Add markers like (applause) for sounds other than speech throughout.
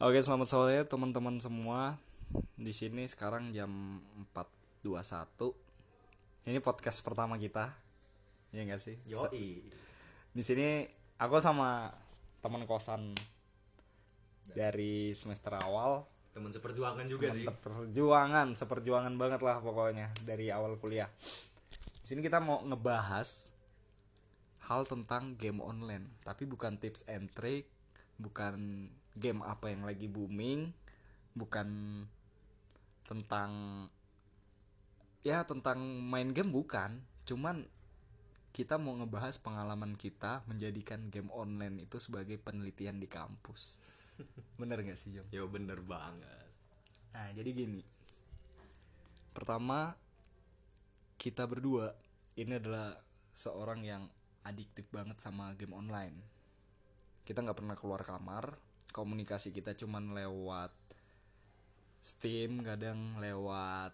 Oke, selamat sore teman-teman semua. Di sini sekarang jam 4.21. Ini podcast pertama kita. Iya gak sih? Yoi. Di sini aku sama teman kosan dari semester awal. Teman seperjuangan juga sih. Semester perjuangan, seperjuangan banget lah pokoknya dari awal kuliah. Di sini kita mau ngebahas hal tentang game online, tapi bukan tips and trick, bukan game apa yang lagi booming, bukan tentang ya tentang main game bukan, cuman kita mau ngebahas pengalaman kita menjadikan game online itu sebagai penelitian di kampus. (laughs) Bener gak sih, Jong? Yo bener banget. Nah, jadi gini. Pertama, kita berdua ini adalah seorang yang adiktif banget sama game online. Kita nggak pernah keluar kamar, komunikasi kita cuman lewat Steam, kadang lewat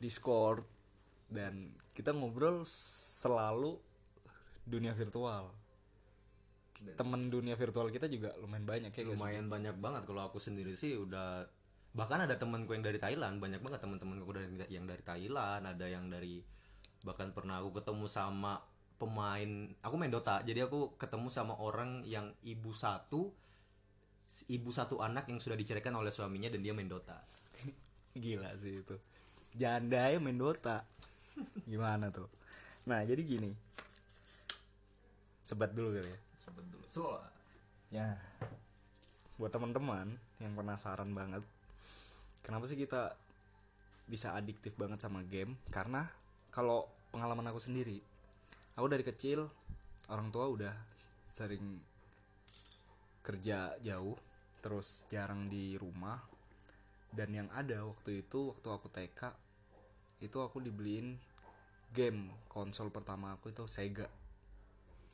Discord dan kita ngobrol selalu dunia virtual. Temen dunia virtual kita juga lumayan banyak ya? Lumayan banyak banget kalau aku sendiri sih udah bahkan ada temanku yang dari Thailand banyak banget teman-temanku dari yang dari Thailand ada yang dari bahkan pernah aku ketemu sama pemain aku main Dota jadi aku ketemu sama orang yang ibu satu ibu satu anak yang sudah diceraikan oleh suaminya dan dia main Dota (laughs) Gila sih itu. Janda ya main Dota. Gimana tuh? Nah, jadi gini. Sebat dulu kali ya. Sebut dulu lah. Ya. Buat teman-teman yang penasaran banget, kenapa sih kita bisa adiktif banget sama game? Karena kalau pengalaman aku sendiri, aku dari kecil orang tua udah sering kerja jauh, terus jarang di rumah. Dan yang ada waktu itu, waktu aku TK, itu aku dibeliin game konsol pertama aku itu Sega.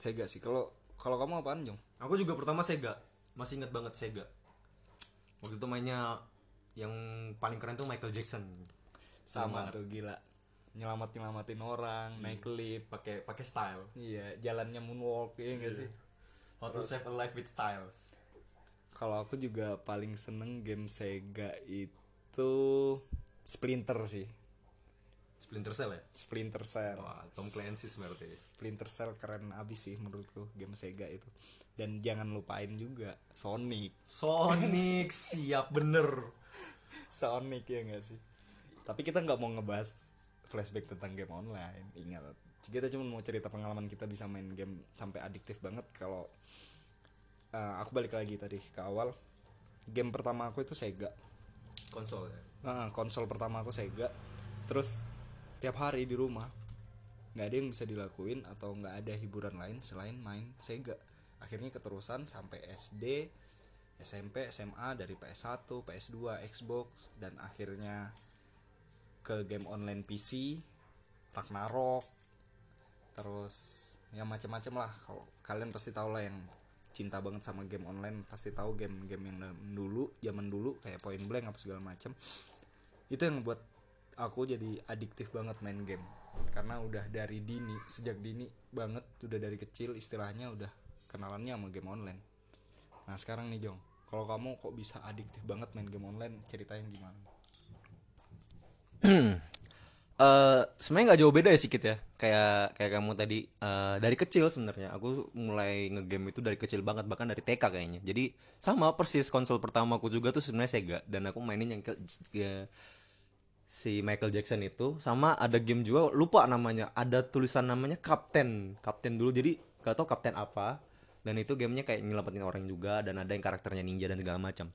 Sega sih. Kalau kalau kamu apaan, Jong? Aku juga pertama Sega. Masih inget banget Sega. Waktu itu mainnya yang paling keren tuh Michael Jackson. sama tuh gila nyelamat nyelamatin orang naik lift Pakai pakai style. iya jalannya moonwalk ya enggak sih How to save a life with style. kalau aku juga paling seneng game Sega itu Splinter sih Splinter Cell ya? Splinter Cell Wah, Tom Clancy berarti. Splinter Cell keren abis sih menurutku game Sega itu dan jangan lupain juga Sonic Sonic (laughs) siap bener. Sonic ya enggak sih tapi kita nggak mau ngebahas flashback tentang game online ingat kita cuma mau cerita pengalaman kita bisa main game sampai adiktif banget. Kalau eh, aku balik lagi tadi ke awal. Game pertama aku itu Sega. Konsol ya. Nah, konsol pertama aku Sega. Terus tiap hari di rumah nggak ada yang bisa dilakuin atau nggak ada hiburan lain selain main Sega. Akhirnya keterusan sampai SD SMP SMA dari PS1 PS2 Xbox dan akhirnya ke game online PC Ragnarok terus ya macam-macam lah. Kalau kalian pasti tahu lah yang cinta banget sama game online pasti tahu game-game yang dulu zaman dulu kayak Point Blank apa segala macam itu yang buat aku jadi adiktif banget main game. Karena udah dari dini sejak dini banget udah dari kecil istilahnya udah kenalannya sama game online. Nah sekarang nih Jong kalau kamu kok bisa adiktif banget main game online ceritain gimana (clears throat) Eh, sebenarnya nggak jauh beda ya sedikit ya. Kayak kayak kamu tadi eh, dari kecil sebenarnya. Aku mulai ngegame itu dari kecil banget bahkan dari TK kayaknya. Jadi sama persis konsol pertama aku juga tuh sebenarnya Sega dan aku mainin yang ke, ya, si Michael Jackson itu sama ada game juga lupa namanya. Ada tulisan namanya Captain. Captain dulu jadi gak tau Captain apa. Dan itu gamenya kayak nyelamatin orang juga dan ada yang karakternya ninja dan segala macam.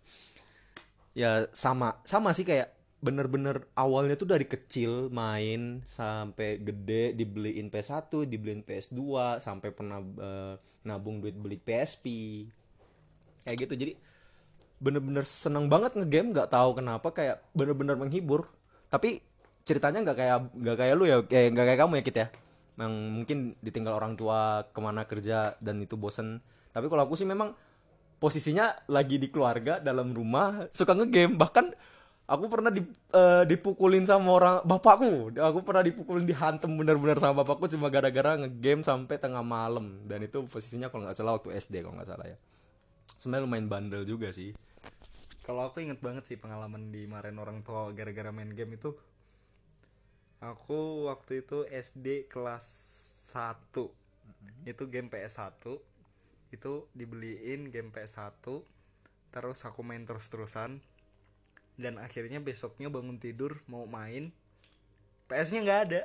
Ya sama sama sih kayak bener-bener awalnya tuh dari kecil main sampai gede dibeliin PS1, dibeliin PS2, sampai pernah eh, nabung duit beli PSP. Kayak gitu. Jadi bener-bener seneng banget ngegame nggak tahu kenapa kayak bener-bener menghibur. Tapi ceritanya nggak kayak nggak kayak lu ya, kayak nggak kayak kamu ya Kit ya. Yang mungkin ditinggal orang tua ke mana kerja dan itu bosen. Tapi kalau aku sih memang posisinya lagi di keluarga dalam rumah suka ngegame bahkan aku pernah di- eh, dipukulin sama orang bapakku. Aku pernah dipukulin dihantem benar-benar sama bapakku cuma gara-gara ngegame sampai tengah malam. Dan itu posisinya kalau nggak salah waktu SD kalau nggak salah ya. Sebenarnya lumayan bandel juga sih. Kalau aku inget banget sih pengalaman dimarahin orang tua gara-gara main game itu. Aku waktu itu SD kelas 1 itu game PS1 itu dibeliin game PS1 terus aku main terus-terusan dan akhirnya besoknya bangun tidur mau main PS-nya nggak ada.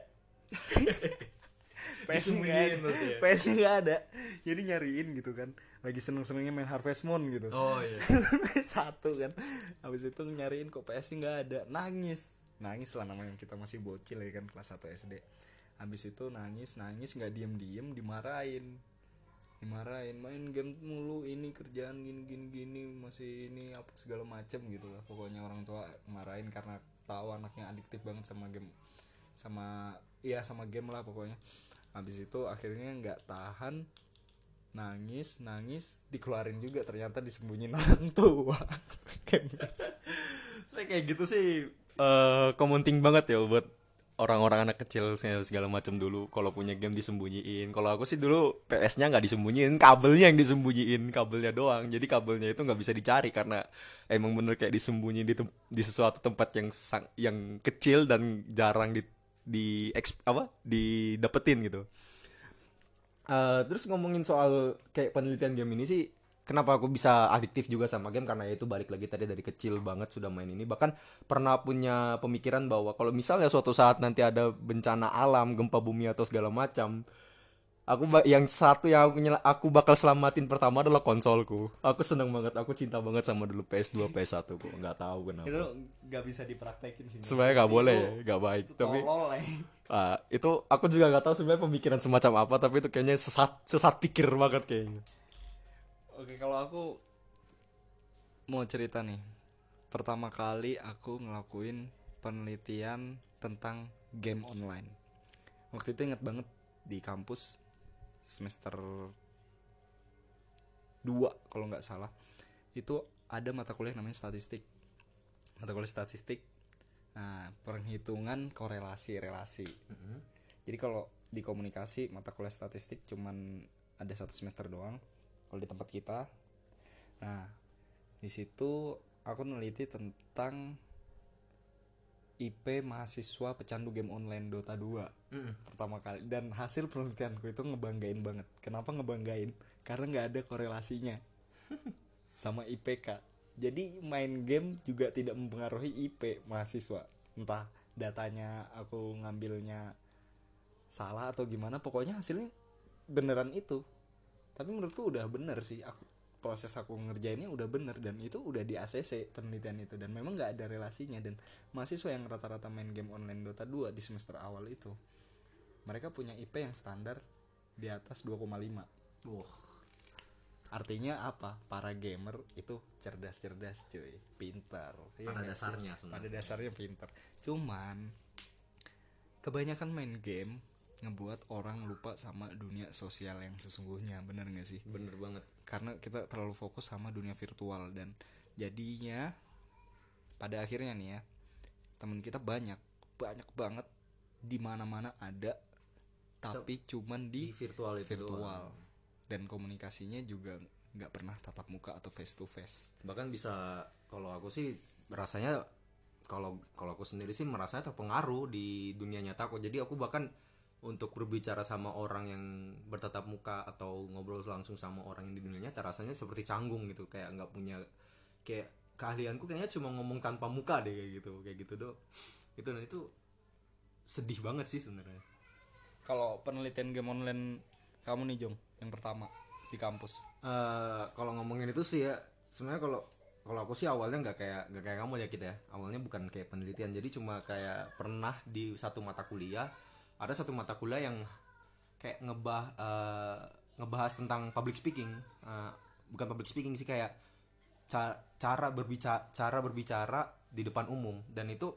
(laughs) PS-nya nggak ada. ya? PS-nya nggak ada. Jadi nyariin gitu kan. Lagi seneng-senengnya main Harvest Moon gitu. Oh iya. (laughs) Satu kan. Habis itu nyariin kok PS nggak ada. Nangis. Nangis lah namanya. Kita masih bocil ya kan kelas 1 SD habis itu nangis nangis nggak diem diem dimarahin dimarahin main game mulu ini kerjaan gini gini gini masih ini apa segala macam gitu lah. Pokoknya orang tua marahin karena tahu anaknya adiktif banget sama game sama iya sama game lah pokoknya. Habis itu akhirnya nggak tahan nangis nangis dikeluarin juga ternyata disembunyiin (laughs) orang tua (laughs) kayak gitu sih eh komenting banget ya buat orang-orang anak kecil segala macam dulu kalau punya game disembunyiin. Kalau aku sih dulu PS-nya nggak disembunyiin kabelnya yang disembunyiin kabelnya doang. Jadi kabelnya itu nggak bisa dicari karena emang bener kayak disembunyi di di sesuatu tempat yang sang- yang kecil dan jarang di di eks- apa didapetin gitu. Eh, terus ngomongin soal kayak penelitian game ini sih kenapa aku bisa adiktif juga sama game? Karena itu balik lagi tadi dari kecil banget sudah main ini. Bahkan pernah punya pemikiran bahwa kalau misalnya suatu saat nanti ada bencana alam gempa bumi atau segala macam aku yang satu yang aku nyela- aku bakal selamatin pertama adalah konsolku. Aku seneng banget aku cinta banget sama dulu PS2 PS1 kok nggak tahu kenapa. Itu nggak bisa dipraktekin sih. Sebenarnya nggak boleh ya nggak baik itu tapi ya. ah, itu aku juga nggak tahu sebenarnya pemikiran semacam apa tapi itu kayaknya sesat sesat pikir banget kayaknya Oke kalau aku mau cerita nih. Pertama kali aku ngelakuin penelitian tentang game online. Waktu itu inget banget di kampus semester 2 kalau nggak salah. Itu ada mata kuliah namanya statistik. Mata kuliah statistik. Nah perhitungan korelasi relasi. Jadi kalau di komunikasi mata kuliah statistik cuman ada satu semester doang kalau di tempat kita. Nah, di situ aku neliti tentang IP mahasiswa pecandu game online Dota 2 pertama kali dan hasil penelitianku itu ngebanggain banget. Kenapa ngebanggain? Karena nggak ada korelasinya (laughs) sama IPK. Jadi main game juga tidak mempengaruhi IP mahasiswa. Entah datanya aku ngambilnya salah atau gimana pokoknya hasilnya beneran itu tapi menurutku udah bener sih aku proses aku ngerjainnya udah bener dan itu udah di ACC penelitian itu dan memang nggak ada relasinya dan mahasiswa yang rata-rata main game online Dota 2 di semester awal itu mereka punya IP yang standar di atas 2,5 Wah, artinya apa? Para gamer itu cerdas-cerdas cuy. Pintar. Iya Pada sih? dasarnya sebenarnya. pada dasarnya pintar. Cuman kebanyakan main game ngebuat orang lupa sama dunia sosial yang sesungguhnya bener gak sih? Bener banget. karena kita terlalu fokus sama dunia virtual dan jadinya pada akhirnya nih ya temen kita banyak banyak banget di mana-mana ada tapi cuman di Di virtual itu virtual. dan komunikasinya juga nggak pernah tatap muka atau face to face. Bahkan bisa kalau aku sih rasanya kalau kalau aku sendiri sih merasanya terpengaruh di dunia nyata kok jadi aku bahkan untuk berbicara sama orang yang bertatap muka atau ngobrol langsung sama orang yang di dunia nyata rasanya seperti canggung gitu kayak nggak punya kayak keahlianku kayaknya cuma ngomong tanpa muka deh kayak gitu kayak gitu doh itu dan itu sedih banget sih sebenarnya. Kalau penelitian game online kamu nih Jong yang pertama di kampus. Eh, kalau ngomongin itu sih ya sebenarnya kalau kalau aku sih awalnya nggak kayak nggak kayak kamu ya kita ya. Awalnya bukan kayak penelitian jadi cuma kayak pernah di satu mata kuliah ada satu mata kuliah yang kayak ngebah eh, ngebahas tentang public speaking. Eh, bukan public speaking sih kayak ca- cara berbicara cara berbicara di depan umum. Dan itu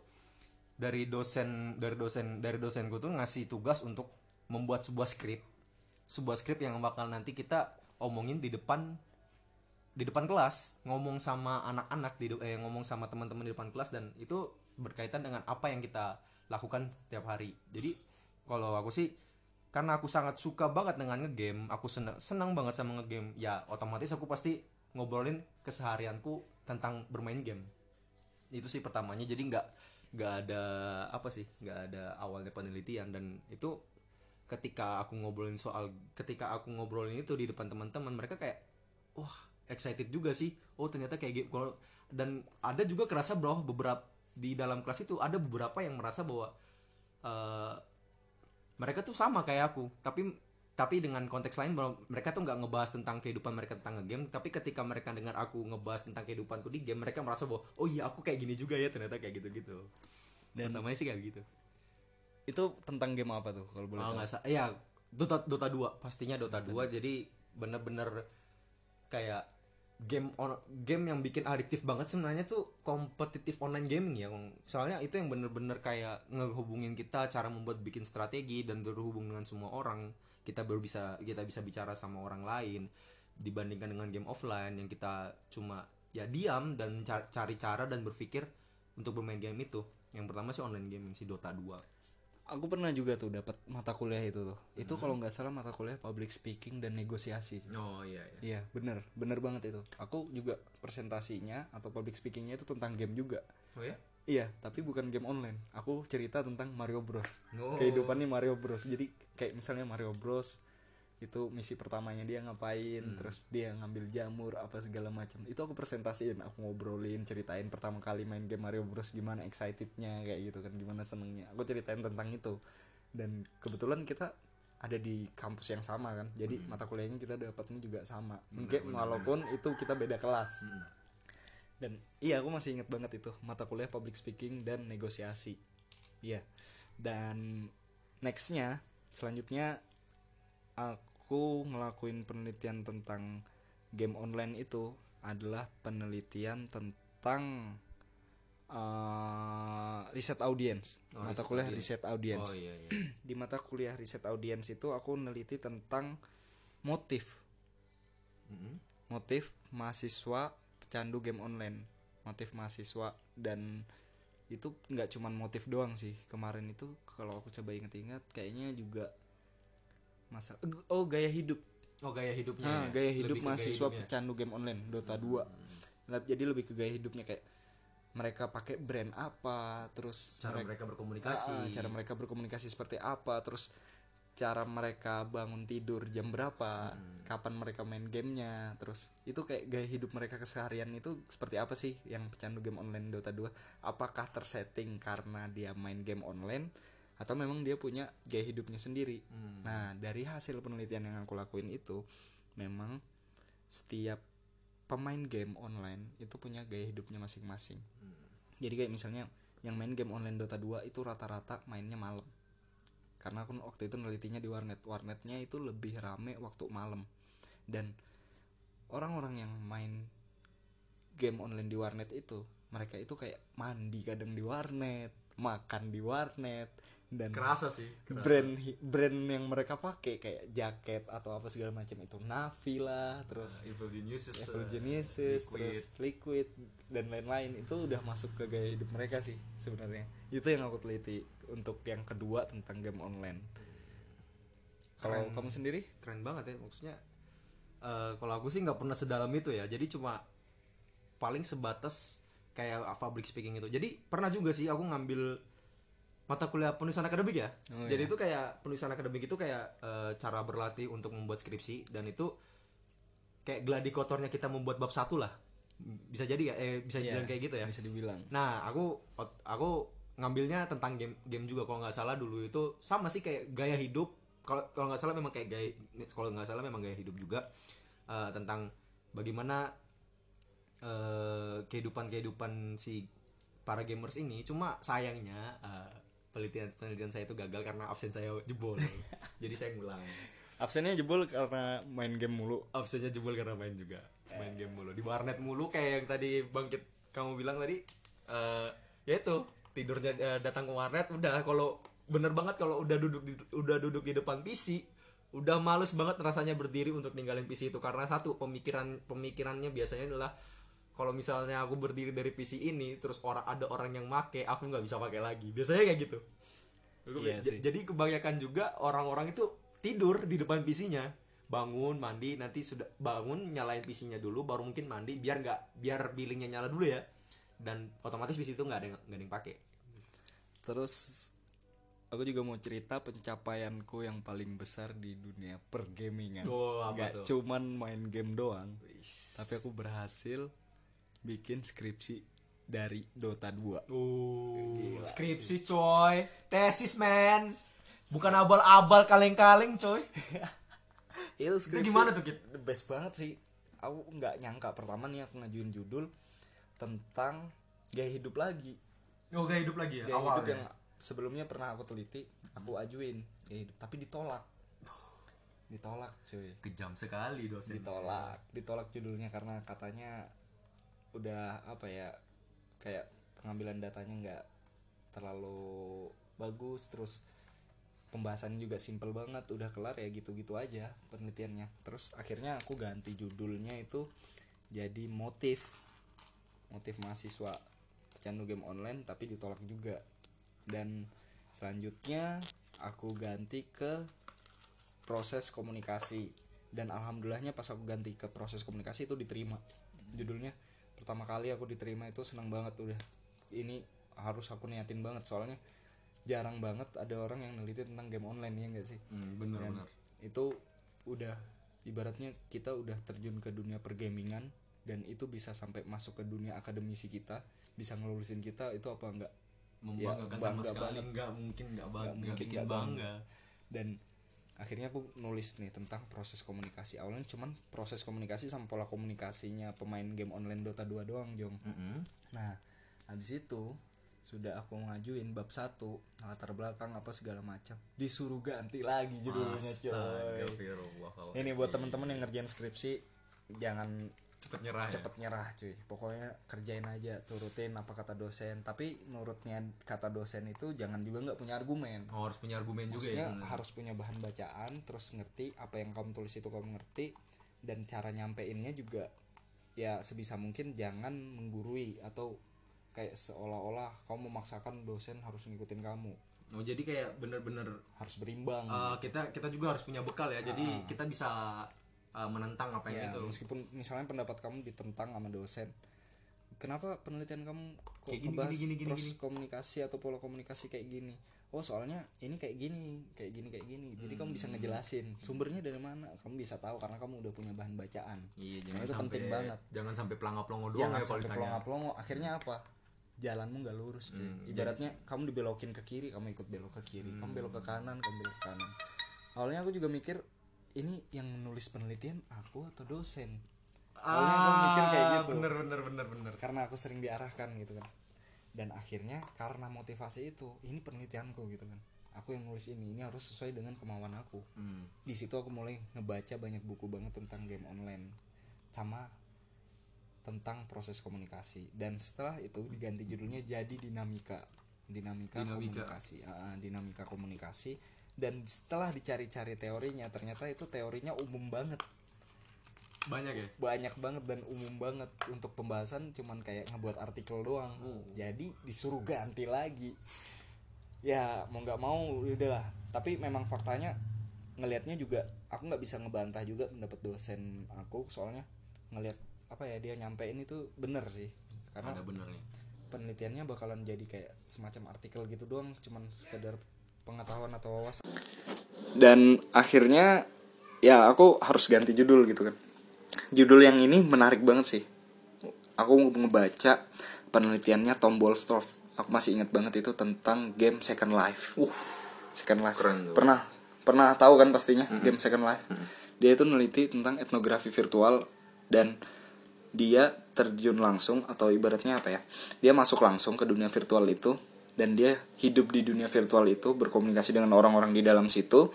dari dosen dari dosen dari dosenku tuh ngasih tugas untuk membuat sebuah skrip. Sebuah skrip yang bakal nanti kita omongin di depan di depan kelas. Ngomong sama anak-anak di eh, ngomong sama teman-teman di depan kelas. Dan itu berkaitan dengan apa yang kita lakukan tiap hari. Jadi kalau aku sih karena aku sangat suka banget dengan ngegame aku senang senang banget sama ngegame ya otomatis aku pasti ngobrolin keseharianku tentang bermain game. Itu sih pertamanya jadi nggak nggak ada apa sih nggak ada awalnya penelitian dan itu ketika aku ngobrolin soal ketika aku ngobrolin itu di depan teman-teman mereka kayak wah excited juga sih. Oh ternyata kayak gitu dan ada juga kerasa bahwa beberapa di dalam kelas itu ada beberapa yang merasa bahwa eh, mereka tuh sama kayak aku tapi tapi dengan konteks lain mereka tuh nggak ngebahas tentang kehidupan mereka tentang game tapi ketika mereka dengar aku ngebahas tentang kehidupanku di game mereka merasa bahwa oh iya aku kayak gini juga ya ternyata kayak gitu gitu dan namanya sih kayak gitu. Itu tentang game apa tuh kalau boleh oh tahu? nggak sa- ya Dota Dota 2 pastinya Dota 2 jadi bener-bener kayak game on, game yang bikin adiktif banget sebenarnya tuh kompetitif online gaming ya soalnya itu yang bener-bener kayak ngehubungin kita cara membuat bikin strategi dan berhubung dengan semua orang. Kita baru bisa kita bisa bicara sama orang lain dibandingkan dengan game offline yang kita cuma ya diam dan ca- cari cara dan berpikir untuk bermain game itu. Yang pertama sih online gaming si Dota 2 Aku pernah juga tuh dapat mata kuliah itu tuh. Itu kalau nggak salah mata kuliah public speaking dan negosiasi. oh iya iya Iya, bener, bener banget itu. Aku juga presentasinya atau public speakingnya itu tentang game juga. oh ya Iya, tapi bukan game online. Aku cerita tentang Mario Bros. Oh. Kehidupannya Mario Bros. Jadi kayak misalnya Mario Bros itu misi pertamanya dia ngapain, Hmm. terus dia ngambil jamur apa segala macam. Itu aku presentasiin, aku ngobrolin, ceritain pertama kali main game Mario Bros gimana excitednya kayak gitu kan, gimana senengnya. Aku ceritain tentang itu. Dan kebetulan kita ada di kampus yang sama kan. Jadi Hmm. mata kuliahnya kita dapatnya juga sama. Mungkin walaupun itu kita beda kelas Hmm. dan iya aku masih inget banget itu mata kuliah public speaking dan negosiasi iya dan nextnya selanjutnya aku ngelakuin penelitian tentang game online itu adalah penelitian tentang eh, riset audiens Oh, mata riset kuliah audiens. riset audiens. Oh iya iya. (clears throat) Di mata kuliah riset audiens itu aku neliti tentang motif. Mm-mm. motif mahasiswa pecandu game online. Motif mahasiswa dan itu nggak cuman motif doang sih. Kemarin itu kalau aku coba inget-inget kayaknya juga masa oh gaya hidup. Oh gaya hidupnya Nah, ya? gaya hidup Lebih gaya mahasiswa pecandu game online Dota 2 Lab- jadi lebih ke gaya hidupnya kayak mereka pakai brand apa terus cara mereka berkomunikasi. Ah, cara mereka berkomunikasi seperti apa terus cara mereka bangun tidur jam berapa Hmm. kapan mereka main gamenya terus itu kayak gaya hidup mereka keseharian itu seperti apa sih yang pecandu game online Dota 2 apakah tersetting karena dia main game online atau memang dia punya gaya hidupnya sendiri. Hmm. nah dari hasil penelitian yang aku lakuin itu memang setiap pemain game online itu punya gaya hidupnya masing-masing. Jadi kayak misalnya yang main game online Dota 2 itu rata-rata mainnya malam. Karena aku waktu itu nelitinya di warnet. Warnetnya itu lebih rame waktu malam. Dan orang-orang yang main game online di warnet itu mereka itu kayak mandi kadang di warnet makan di warnet dan kerasa sih kerasa. brand brand yang mereka pakai kayak jaket atau apa segala macam itu Navi lah terus Evil Geniuses Evil uh, Genesis, Liquid. terus Liquid dan lain-lain itu udah masuk ke gaya hidup mereka sih sebenarnya. Itu yang aku teliti untuk yang kedua tentang game online. Kalau kamu sendiri? keren banget ya maksudnya eh, kalau aku sih nggak pernah sedalam itu ya jadi cuma paling sebatas kayak public speaking itu jadi pernah juga sih aku ngambil mata kuliah penulisan akademik ya Oh, jadi itu kayak penulisan akademik itu kayak eh, cara berlatih untuk membuat skripsi dan itu kayak gladikotornya kita membuat bab satu lah bisa jadi ya eh bisa Iya, dibilang kayak gitu ya Bisa dibilang. Nah, aku aku ngambilnya tentang game game juga kalau nggak salah dulu itu sama sih kayak gaya hidup. Kalau kalau nggak salah memang kayak gaya kalau nggak salah memang gaya hidup juga eh, tentang bagaimana eh, kehidupan-kehidupan si para gamers ini. Cuma sayangnya eh, penelitian penelitian saya itu gagal karena absen saya jebol. (laughs) Jadi saya ngulang. Absennya jebol karena main game mulu. Absennya jebol karena main juga. Main game mulu. Di warnet mulu kayak yang tadi Bangkit kamu bilang tadi eh ya itu tidurnya eh, datang ke warnet udah kalau bener banget kalau udah duduk di, udah duduk di depan PC udah males banget rasanya berdiri untuk ninggalin PC itu karena satu pemikiran pemikirannya biasanya adalah kalau misalnya aku berdiri dari PC ini terus orang ada orang yang make aku nggak bisa pakai lagi. Biasanya kayak gitu. Iya sih. jadi kebanyakan juga orang-orang itu tidur di depan PC-nya bangun mandi nanti sudah bangun nyalain PC-nya dulu baru mungkin mandi biar nggak biar billingnya nyala dulu ya. Dan otomatis PC itu nggak ada yang nggak ada yang pakai Terus aku juga mau cerita pencapaianku yang paling besar di dunia pergamingan. Oh, tuh? cuman main game doang, tapi aku berhasil bikin skripsi dari Dota 2. Uh, skripsi coy, tesis man, bukan abal-abal kaleng-kaleng coy. (laughs) Itu skripsi gimana tuh, Kit? The best banget sih. Aku nggak nyangka pertama nih aku ngajuin judul tentang gaya hidup lagi. Oh gak hidup lagi ya Gaya hidup yang sebelumnya pernah aku teliti, aku ajuin gaya hidup, tapi ditolak. Ditolak, cuy. Kejam sekali dosen. ditolak ditolak judulnya karena katanya udah apa ya kayak pengambilan datanya nggak terlalu bagus terus pembahasannya juga simple banget udah kelar ya gitu-gitu aja penelitiannya. Terus akhirnya aku ganti judulnya itu jadi motif. Motif mahasiswa pecandu game online tapi ditolak juga. Dan selanjutnya aku ganti ke proses komunikasi. Dan alhamdulillahnya pas aku ganti ke proses komunikasi itu diterima judulnya pertama kali aku diterima itu senang banget udah ini harus aku niatin banget soalnya jarang banget ada orang yang neliti tentang game online ya enggak sih Hmm, bener Dan bener. itu udah ibaratnya kita udah terjun ke dunia pergamingan dan itu bisa sampai masuk ke dunia akademisi kita bisa ngelulusin kita itu apa enggak Membanggakan Ya, sama bangga sekali banget. nggak mungkin nggak Nggak bangga, mungkin bikin nggak bangga. dan akhirnya aku nulis nih tentang proses komunikasi awalnya cuman proses komunikasi sama pola komunikasinya pemain game online Dota 2 doang Jong. Mm-mm. nah habis itu sudah aku ngajuin bab satu latar belakang apa segala macam. Disuruh ganti lagi judulnya coy. Ini buat temen-temen yang ngerjain skripsi jangan cepet nyerah ya. cepet nyerah cuy pokoknya kerjain aja turutin apa kata dosen tapi nurutnya kata dosen itu jangan juga nggak punya argumen Oh, harus punya argumen juga maksudnya ya. sebenarnya. harus punya bahan bacaan terus ngerti apa yang kamu tulis itu kamu ngerti dan cara nyampeinnya juga ya sebisa mungkin jangan menggurui atau kayak seolah-olah kamu memaksakan dosen harus ngikutin kamu Oh, jadi kayak bener-bener harus berimbang uh, kita kita juga harus punya bekal ya. Jadi kita bisa uh, menentang apa ya, yang itu. meskipun misalnya pendapat kamu ditentang sama dosen kenapa penelitian kamu kok Kayak gini, ngebahas gini, gini, gini, proses gini. komunikasi atau pola komunikasi kayak gini? Oh soalnya ini kayak gini kayak gini kayak gini. Jadi kamu Hmm. bisa ngejelasin sumbernya dari mana. Kamu bisa tahu karena kamu udah punya bahan bacaan. Iya, Nah, jangan itu sampai penting banget. jangan sampai pelangap-pelongo doang jangan ya sampai ditanya. pelongo-pelongo akhirnya apa? Jalanmu nggak lurus cuy. Hmm, ibaratnya kamu dibelokin ke kiri kamu ikut belok ke kiri. Kamu belok ke kanan kamu belok ke kanan. Awalnya aku juga mikir ini yang nulis penelitian aku atau dosen? Awalnya aku mikir kayak gitu. Ah, Bener bener bener bener. karena aku sering diarahkan gitu kan. Dan akhirnya karena motivasi itu ini penelitianku gitu kan. Aku yang nulis ini ini harus sesuai dengan kemauan aku. Hmm. di situ aku mulai ngebaca banyak buku banget tentang game online. Sama tentang proses komunikasi. Dan setelah itu diganti judulnya jadi dinamika. Dinamika, Dinamika. komunikasi. Ah, dinamika komunikasi dan setelah dicari-cari teorinya ternyata itu teorinya umum banget. Banyak ya. banyak banget dan umum banget. Untuk pembahasan cuman kayak ngebuat artikel doang. Jadi disuruh ganti lagi. Ya mau nggak mau udahlah tapi memang faktanya ngelihatnya juga aku nggak bisa ngebantah juga pendapat dosen aku soalnya ngelihat apa ya dia nyampein itu bener sih. Karena Ada benernya. penelitiannya bakalan jadi kayak semacam artikel gitu doang cuman sekedar pengetahuan atau wawasan. Dan akhirnya ya aku harus ganti judul gitu kan. Judul yang ini menarik banget sih. Aku ngebaca penelitiannya Tom Bolstorff aku masih ingat banget itu tentang game Second Life. Uh Second Life. Keren pernah pernah tahu kan pastinya game Second Life? Dia itu neliti tentang etnografi virtual dan dia terjun langsung atau ibaratnya apa ya? Dia masuk langsung ke dunia virtual itu dan dia hidup di dunia virtual itu berkomunikasi dengan orang-orang di dalam situ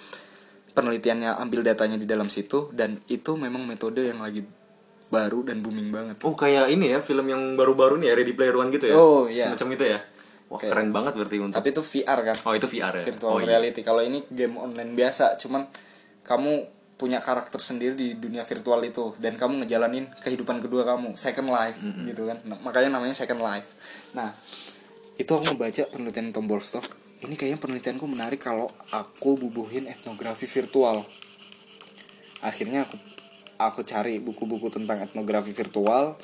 penelitiannya ambil datanya di dalam situ dan itu memang metode yang lagi baru dan booming banget Oh kayak ini ya film yang baru-baru nih ya Ready Player One gitu ya. Oh, iya. Semacam itu ya. Wah Kayak- keren banget berarti untuk. tapi itu VR kan Oh itu VR ya. virtual oh, iya. reality kalau ini game online biasa cuman kamu punya karakter sendiri di dunia virtual itu dan kamu ngejalanin kehidupan kedua kamu second life gitu kan Nah, makanya namanya second life nah itu aku ngebaca penelitian Tom Bolstorff ini kayaknya penelitianku menarik kalau aku bubuhin etnografi virtual. Akhirnya aku aku cari buku-buku tentang etnografi virtual.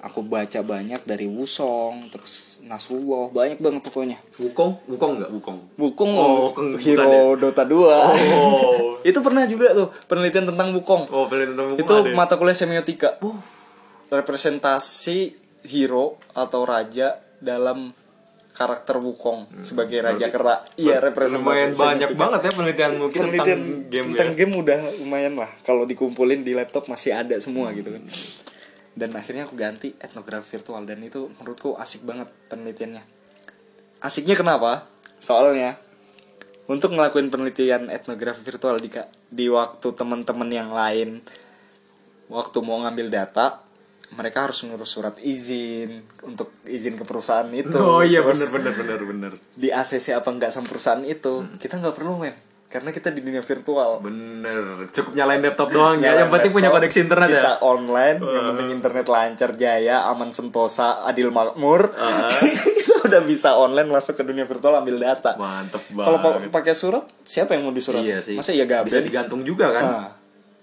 Aku baca banyak dari Wusong terus Nasrullah banyak banget pokoknya. Wukong, Wukong nggak? Wukong. Wukong. Oh, Wukong hero Dota 2 Oh. (laughs) itu pernah juga tuh penelitian tentang Wukong. Oh, penelitian Wukong itu ada ya? mata kuliah semiotika. Representasi hero atau raja dalam karakter Wukong sebagai raja kera. Iya representasi Lumayan banyak semiotika. banget ya penelitian mungkin penelitian tentang game tentang ya. game udah lumayan lah. Kalau dikumpulin di laptop masih ada semua gitu kan. Dan akhirnya aku ganti etnografi virtual dan itu menurutku asik banget penelitiannya. Asiknya kenapa? Soalnya untuk ngelakuin penelitian etnografi virtual di di waktu teman-teman yang lain waktu mau ngambil data mereka harus ngurus surat izin untuk izin ke perusahaan itu. Oh iya Terus bener bener bener bener. di ACC apa enggak sama perusahaan itu kita nggak perlu men. Karena kita di dunia virtual. Bener, cukup nyalain laptop doang ya. Yang penting punya koneksi internet kita ya. online yang penting internet lancar jaya aman sentosa adil makmur. (laughs) Kita udah bisa online masuk ke dunia virtual ambil data. Mantep kalau banget. pakai surat siapa yang mau disurat? Iya sih. masa ya gaben Bisa digantung juga kan. Nah,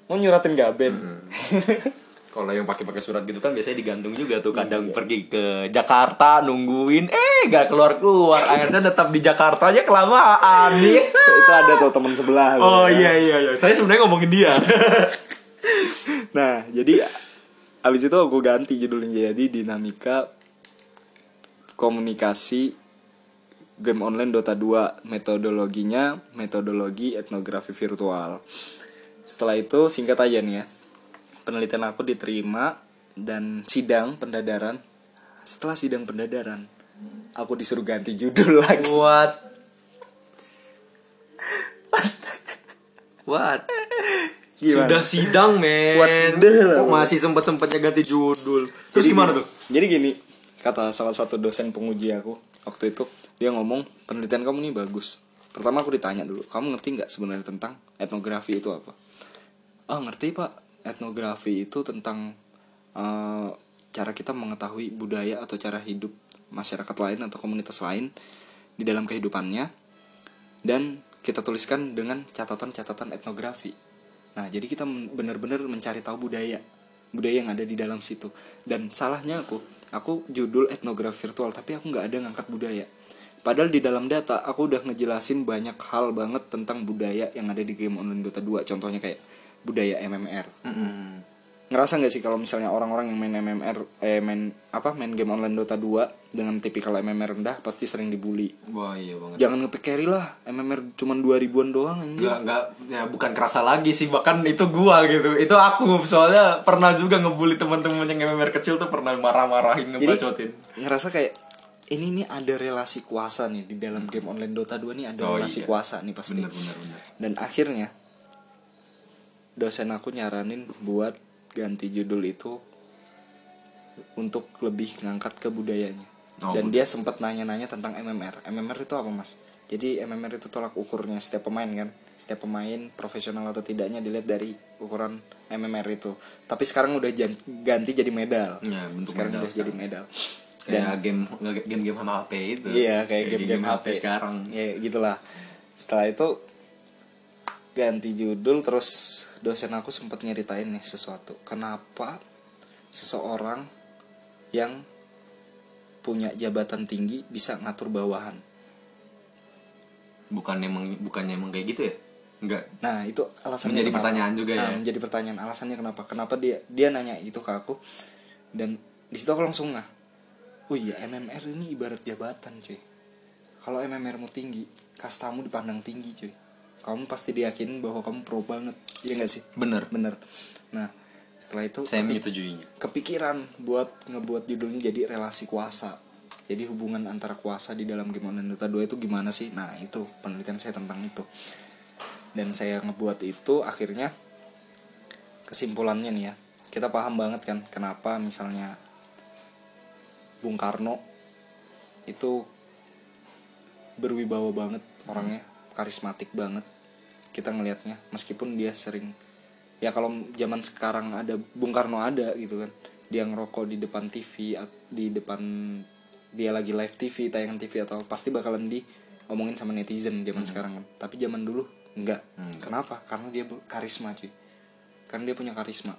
mau nyuratin gaben (laughs) Kalau yang pakai-pakai surat gitu kan biasanya digantung juga tuh. Kadang pergi ke Jakarta nungguin, eh gak keluar keluar. Akhirnya tetap di Jakarta aja kelamaan nih. (laughs) itu ada tuh teman sebelah Oh tuh, iya ya. iya iya. Saya sebenarnya ngomongin dia. (laughs) Nah, jadi abis itu aku ganti judulnya jadi dinamika komunikasi game online Dota 2 metodologinya metodologi etnografi virtual. Setelah itu singkat aja nih ya. Penelitian aku diterima dan sidang pendadaran. Setelah sidang pendadaran, aku disuruh ganti judul (laughs) lagi. What? What? Gimana? Sudah sidang men What the masih sempet-sempetnya ganti judul Terus gimana tuh? Jadi gini, kata salah satu dosen penguji aku waktu itu dia ngomong penelitian kamu nih bagus. Pertama aku ditanya dulu, kamu ngerti nggak sebenarnya tentang etnografi itu apa? Oh ngerti pak, etnografi itu tentang eh, cara kita mengetahui budaya atau cara hidup masyarakat lain atau komunitas lain di dalam kehidupannya dan kita tuliskan dengan catatan-catatan etnografi. Nah, jadi kita benar-benar mencari tahu budaya, budaya yang ada di dalam situ. Dan salahnya aku, aku judul etnografi virtual, tapi aku nggak ada ngangkat budaya. Padahal di dalam data aku udah ngejelasin banyak hal banget tentang budaya yang ada di game online Dota 2. Contohnya kayak budaya MMR. Ngerasa nggak sih kalau misalnya orang-orang yang main MMR, eh main apa main game online Dota 2 dengan tipikal MMR rendah pasti sering dibully. Wah iya banget Jangan ngepick carry lah, MMR cuman 2000-an doang anjir. Enggak, enggak, ya bukan kerasa lagi sih Bahkan itu gua gitu Itu aku Soalnya pernah juga ngebully teman-teman yang MMR kecil tuh Pernah marah-marahin Jadi ngebacotin ngerasa kayak ini nih ada relasi kuasa nih di dalam game online Dota 2 nih ada Oh, relasi iya. kuasa nih pasti. Bener, bener, bener. Dan akhirnya dosen aku nyaranin buat ganti judul itu untuk lebih ngangkat ke budayanya. Oh, Dan dia sempat nanya-nanya tentang MMR. MMR itu apa, Mas? Jadi MMR itu tolak ukurnya setiap pemain kan. Setiap pemain profesional atau tidaknya dilihat dari ukuran MMR itu. Tapi sekarang udah ganti jadi medal. Ya, bentuk sekarang medal udah jadi medal. Kayak game game-game sama HP itu Iya kayak game-game HP sekarang Ya gitulah Setelah itu Ganti judul Terus dosen aku sempat nyeritain nih sesuatu. Kenapa Seseorang Yang Punya jabatan tinggi Bisa ngatur bawahan? Bukan emang Bukannya emang kayak gitu ya? Enggak Nah itu alasannya Menjadi kenapa. pertanyaan juga Nah, ya. Menjadi pertanyaan alasannya kenapa? Kenapa dia dia nanya itu ke aku? Dan di situ aku langsung nah Oh iya MMR ini ibarat jabatan cuy. Kalau MMR mu tinggi Kastamu dipandang tinggi cuy Kamu pasti diyakinin bahwa kamu pro banget. Iya gak sih? Bener. Bener. Nah setelah itu Saya menyetujuinya. kepikiran buat ngebuat judulnya jadi relasi kuasa. Jadi hubungan antara kuasa di dalam game online Dota 2 itu gimana sih? Nah itu penelitian saya tentang itu. Dan saya ngebuat itu akhirnya kesimpulannya nih ya. Kita paham banget kan kenapa misalnya Bung Karno itu berwibawa banget orangnya karismatik banget kita ngelihatnya meskipun dia sering ya kalau zaman sekarang ada Bung Karno ada gitu kan. Dia ngerokok di depan TV di depan dia lagi live TV tayangan TV atau pasti bakalan di omongin sama netizen zaman sekarang kan. Tapi zaman dulu enggak. Kenapa? Karena dia karisma cuy. Karena dia punya karisma.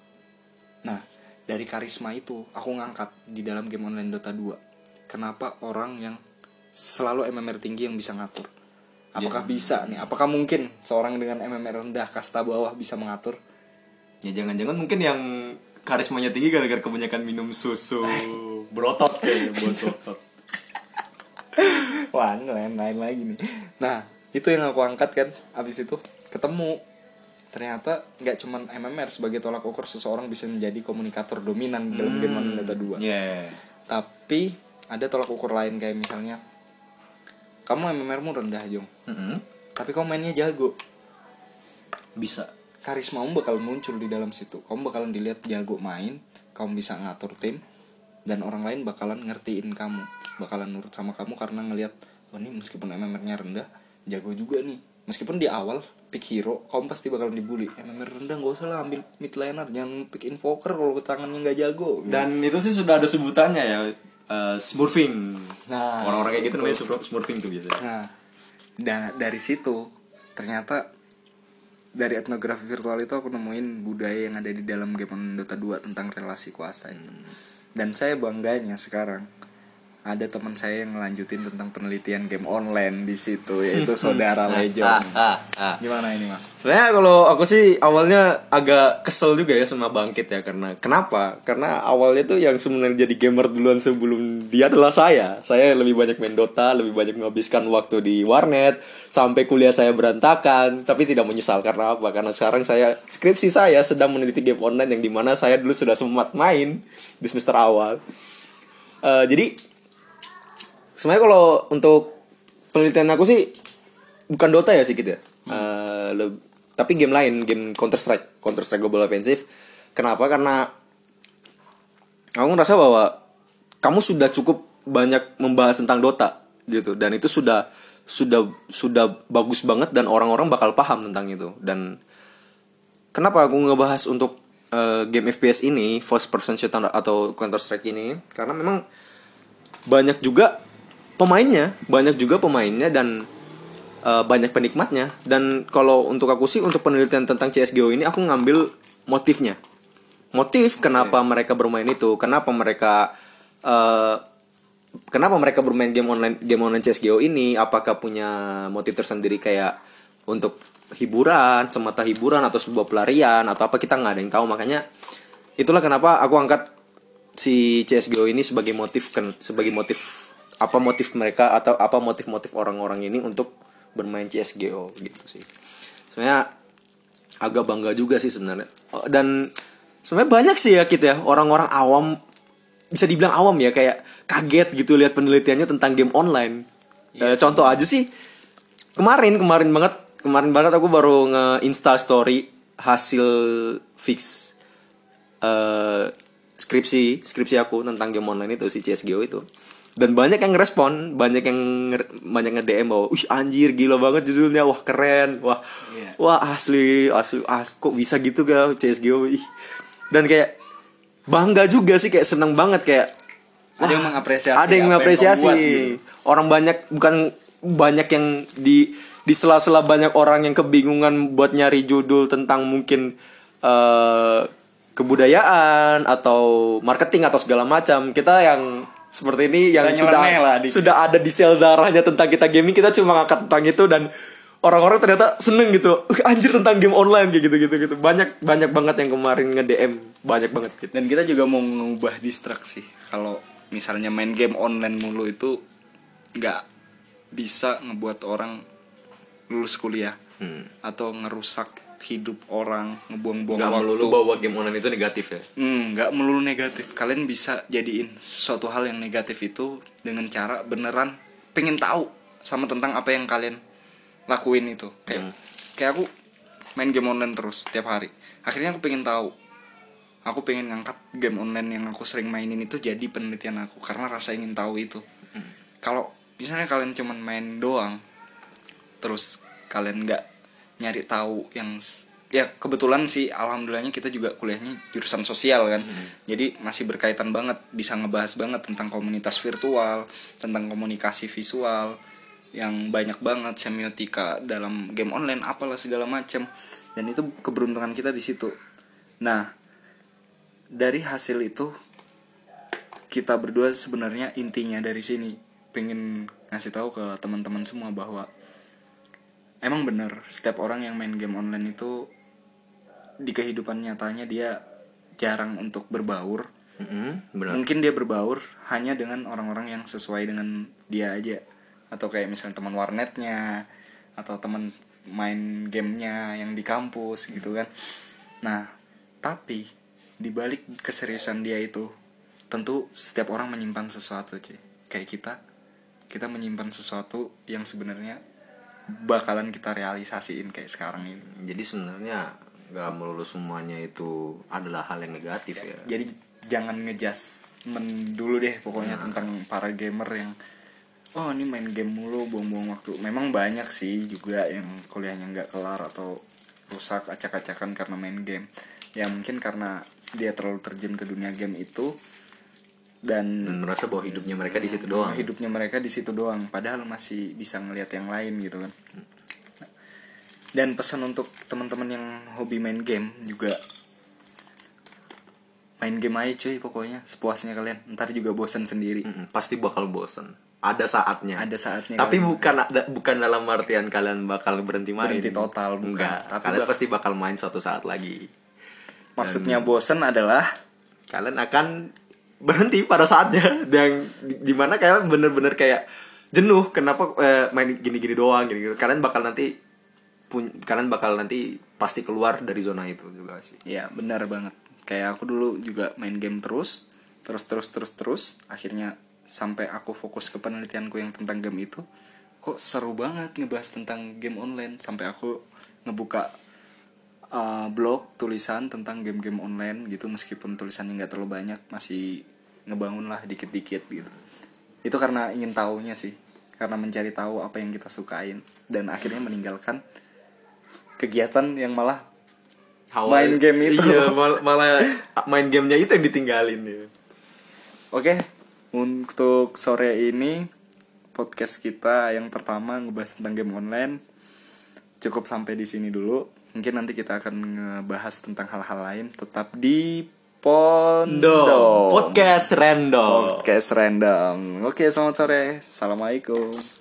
Nah dari karisma itu aku ngangkat di dalam game online Dota 2 kenapa orang yang selalu MMR tinggi yang bisa ngatur apakah bisa nih apakah mungkin seorang dengan MMR rendah kasta bawah bisa mengatur Ya jangan-jangan mungkin yang karismanya tinggi gara-gara kebanyakan minum susu (laughs) berotot kayak berotot. (laughs) Wah, lain-lain lagi nih. Nah, itu yang aku angkat kan. Habis itu ketemu ternyata nggak cuman MMR sebagai tolak ukur seseorang bisa menjadi komunikator dominan dalam game online Dota 2. Ya. Tapi ada tolak ukur lain kayak misalnya kamu MMR-mu rendah, Jong. Tapi kamu mainnya jago. Bisa. Karismamu bakal muncul di dalam situ. Kamu bakalan dilihat jago main, kamu bisa ngatur tim dan orang lain bakalan ngertiin kamu. Bakalan nurut sama kamu karena ngelihat wah ini meskipun MMR-nya rendah, jago juga nih. Meskipun di awal pick hero, kamu pasti bakalan dibully. MMR rendah gak usah lah ambil mid laner, jangan pick invoker kalau tangannya nggak jago. Dan itu sih sudah ada sebutannya ya. Eh, smurfing. Nah, orang-orang kayak gitu namanya smur- smurfing tuh biasanya. Nah, da- dari situ ternyata dari etnografi virtual itu aku nemuin budaya yang ada di dalam game Dota 2 tentang relasi kuasa itu. Dan saya bangganya sekarang ada teman saya yang ngelanjutin tentang penelitian game online di situ yaitu saudara Lejon. Ah, ah. Gimana ini, Mas? Sebenarnya kalau aku sih awalnya agak kesel juga ya sama Bangkit ya karena kenapa? Karena awalnya tuh yang sebenarnya jadi gamer duluan sebelum dia adalah saya. Saya lebih banyak main Dota, lebih banyak menghabiskan waktu di warnet sampai kuliah saya berantakan, tapi tidak menyesal karena apa? Karena sekarang saya skripsi saya sedang meneliti game online yang di mana saya dulu sudah sempat main di semester awal. Eh, jadi sebenarnya kalau untuk penelitian aku sih bukan Dota ya sedikit ya. Eh, leb- tapi game lain, game Counter Strike, Counter Strike Global Offensive. Kenapa? Karena aku ngerasa bahwa kamu sudah cukup banyak membahas tentang Dota gitu dan itu sudah sudah sudah bagus banget dan orang-orang bakal paham tentang itu dan kenapa aku ngebahas untuk eh, game FPS ini first person shooter atau Counter Strike ini karena memang banyak juga pemainnya banyak juga pemainnya dan eh, banyak penikmatnya. Dan kalau untuk aku sih untuk penelitian tentang CSGO ini aku ngambil motifnya. Motif kenapa mereka bermain itu kenapa mereka eh, kenapa mereka bermain game online game online CSGO ini apakah punya motif tersendiri kayak untuk hiburan semata hiburan atau sebuah pelarian atau apa kita nggak ada yang tahu. Makanya itulah kenapa aku angkat si CSGO ini sebagai motif sebagai motif apa motif mereka atau apa motif-motif orang-orang ini untuk bermain CSGO gitu sih. Sebenarnya agak bangga juga sih sebenarnya. Oh, dan sebenarnya banyak sih ya kita ya orang-orang awam bisa dibilang awam ya kayak kaget gitu lihat penelitiannya tentang game online. Eh, contoh aja sih kemarin kemarin banget kemarin banget aku baru nge insta story hasil fix eh skripsi skripsi aku tentang game online itu si CSGO itu dan banyak yang ngerespon banyak yang banyak nge DM bahwa wih anjir gila banget judulnya wah keren wah Iya. wah asli asli as, kok bisa gitu ga CSGO ih dan kayak bangga juga sih kayak seneng banget kayak Ada yang wah, mengapresiasi ada yang yang mengapresiasi buat gitu. orang banyak bukan banyak yang di di sela-sela banyak orang yang kebingungan buat nyari judul tentang mungkin eh, kebudayaan atau marketing atau segala macam kita yang seperti ini yang Kita sudah lah sudah ada di sel darahnya tentang kita gaming kita cuma ngangkat tentang itu dan orang-orang ternyata seneng gitu. "Wih, (laughs) anjir tentang game online kayak gitu gitu. Gitu banyak banyak banget yang kemarin nge DM banyak banget gitu. Dan kita juga mau mengubah distraksi. Kalau misalnya main game online mulu itu nggak bisa ngebuat orang lulus kuliah atau ngerusak hidup orang, ngebuang-buang waktu. melulu bawa game online itu negatif ya Hmm, nggak melulu negatif. Kalian bisa jadiin sesuatu hal yang negatif itu dengan cara beneran pengen tahu sama tentang apa yang kalian lakuin itu. Kayak kayak aku main game online terus tiap hari. Akhirnya aku pengen tahu. Aku pengen ngangkat game online yang aku sering mainin itu jadi penelitian aku karena rasa ingin tahu itu. Kalau misalnya kalian cuman main doang, terus kalian nggak nyari tahu yang ya kebetulan sih alhamdulillahnya kita juga kuliahnya jurusan sosial kan. Jadi masih berkaitan banget bisa ngebahas banget tentang komunitas virtual tentang komunikasi visual yang banyak banget semiotika dalam game online apalah segala macam dan itu keberuntungan kita di situ. Nah dari hasil itu kita berdua sebenarnya intinya dari sini pengen ngasih tahu ke teman-teman semua bahwa emang bener setiap orang yang main game online itu di kehidupan nyatanya dia jarang untuk berbaur. Benar mungkin dia berbaur hanya dengan orang-orang yang sesuai dengan dia aja. Atau kayak misalnya teman warnetnya atau teman main gamenya yang di kampus gitu kan. Nah tapi dibalik keseriusan dia itu tentu setiap orang menyimpan sesuatu cuy. Kayak kita kita menyimpan sesuatu yang sebenarnya bakalan kita realisasiin kayak sekarang ini. Jadi sebenarnya nggak melulu semuanya itu adalah hal yang negatif ya. Jadi jangan ngejas men dulu deh pokoknya tentang para gamer yang oh ini main game mulu buang-buang waktu. Memang banyak sih juga yang kuliahnya nggak kelar atau rusak acak-acakan karena main game. Ya mungkin karena dia terlalu terjun ke dunia game itu dan dan merasa bahwa hidupnya mereka di situ doang. hidupnya mereka di situ doang padahal masih bisa ngelihat yang lain gitu kan. Dan pesan untuk teman-teman yang hobi main game juga main game aja cuy pokoknya sepuasnya kalian. Ntar juga bosan sendiri. Mm-mm, pasti bakal bosen. Ada saatnya. Ada saatnya tapi kalian. bukan ada bukan dalam artian kalian bakal berhenti main. Berhenti total, bukan. enggak. Tapi kalian bak- pasti bakal main suatu saat lagi. Maksudnya bosan adalah kalian akan berhenti pada saatnya. (laughs) Yang di- di mana kalian bener-bener kayak jenuh kenapa eh, main gini-gini doang gini, kalian bakal nanti pun kalian bakal nanti pasti keluar dari zona itu juga sih. Ya benar banget. Kayak aku dulu juga main game terus terus terus terus terus akhirnya sampai aku fokus ke penelitianku yang tentang game itu kok seru banget ngebahas tentang game online. Sampai aku ngebuka uh, blog tulisan tentang game-game online gitu meskipun tulisannya nggak terlalu banyak masih ngebangun lah dikit-dikit gitu itu karena ingin tahunya sih karena mencari tahu apa yang kita sukain dan akhirnya meninggalkan kegiatan yang malah Main game itu. iya (laughs) mal- malah main gamenya itu yang ditinggalin ya Oke, untuk sore ini podcast kita yang pertama ngebahas tentang game online cukup sampai di sini dulu. Mungkin nanti kita akan ngebahas tentang hal-hal lain. Tetap di Pondok podcast random Podcast random. Oke, selamat sore. Assalamualaikum.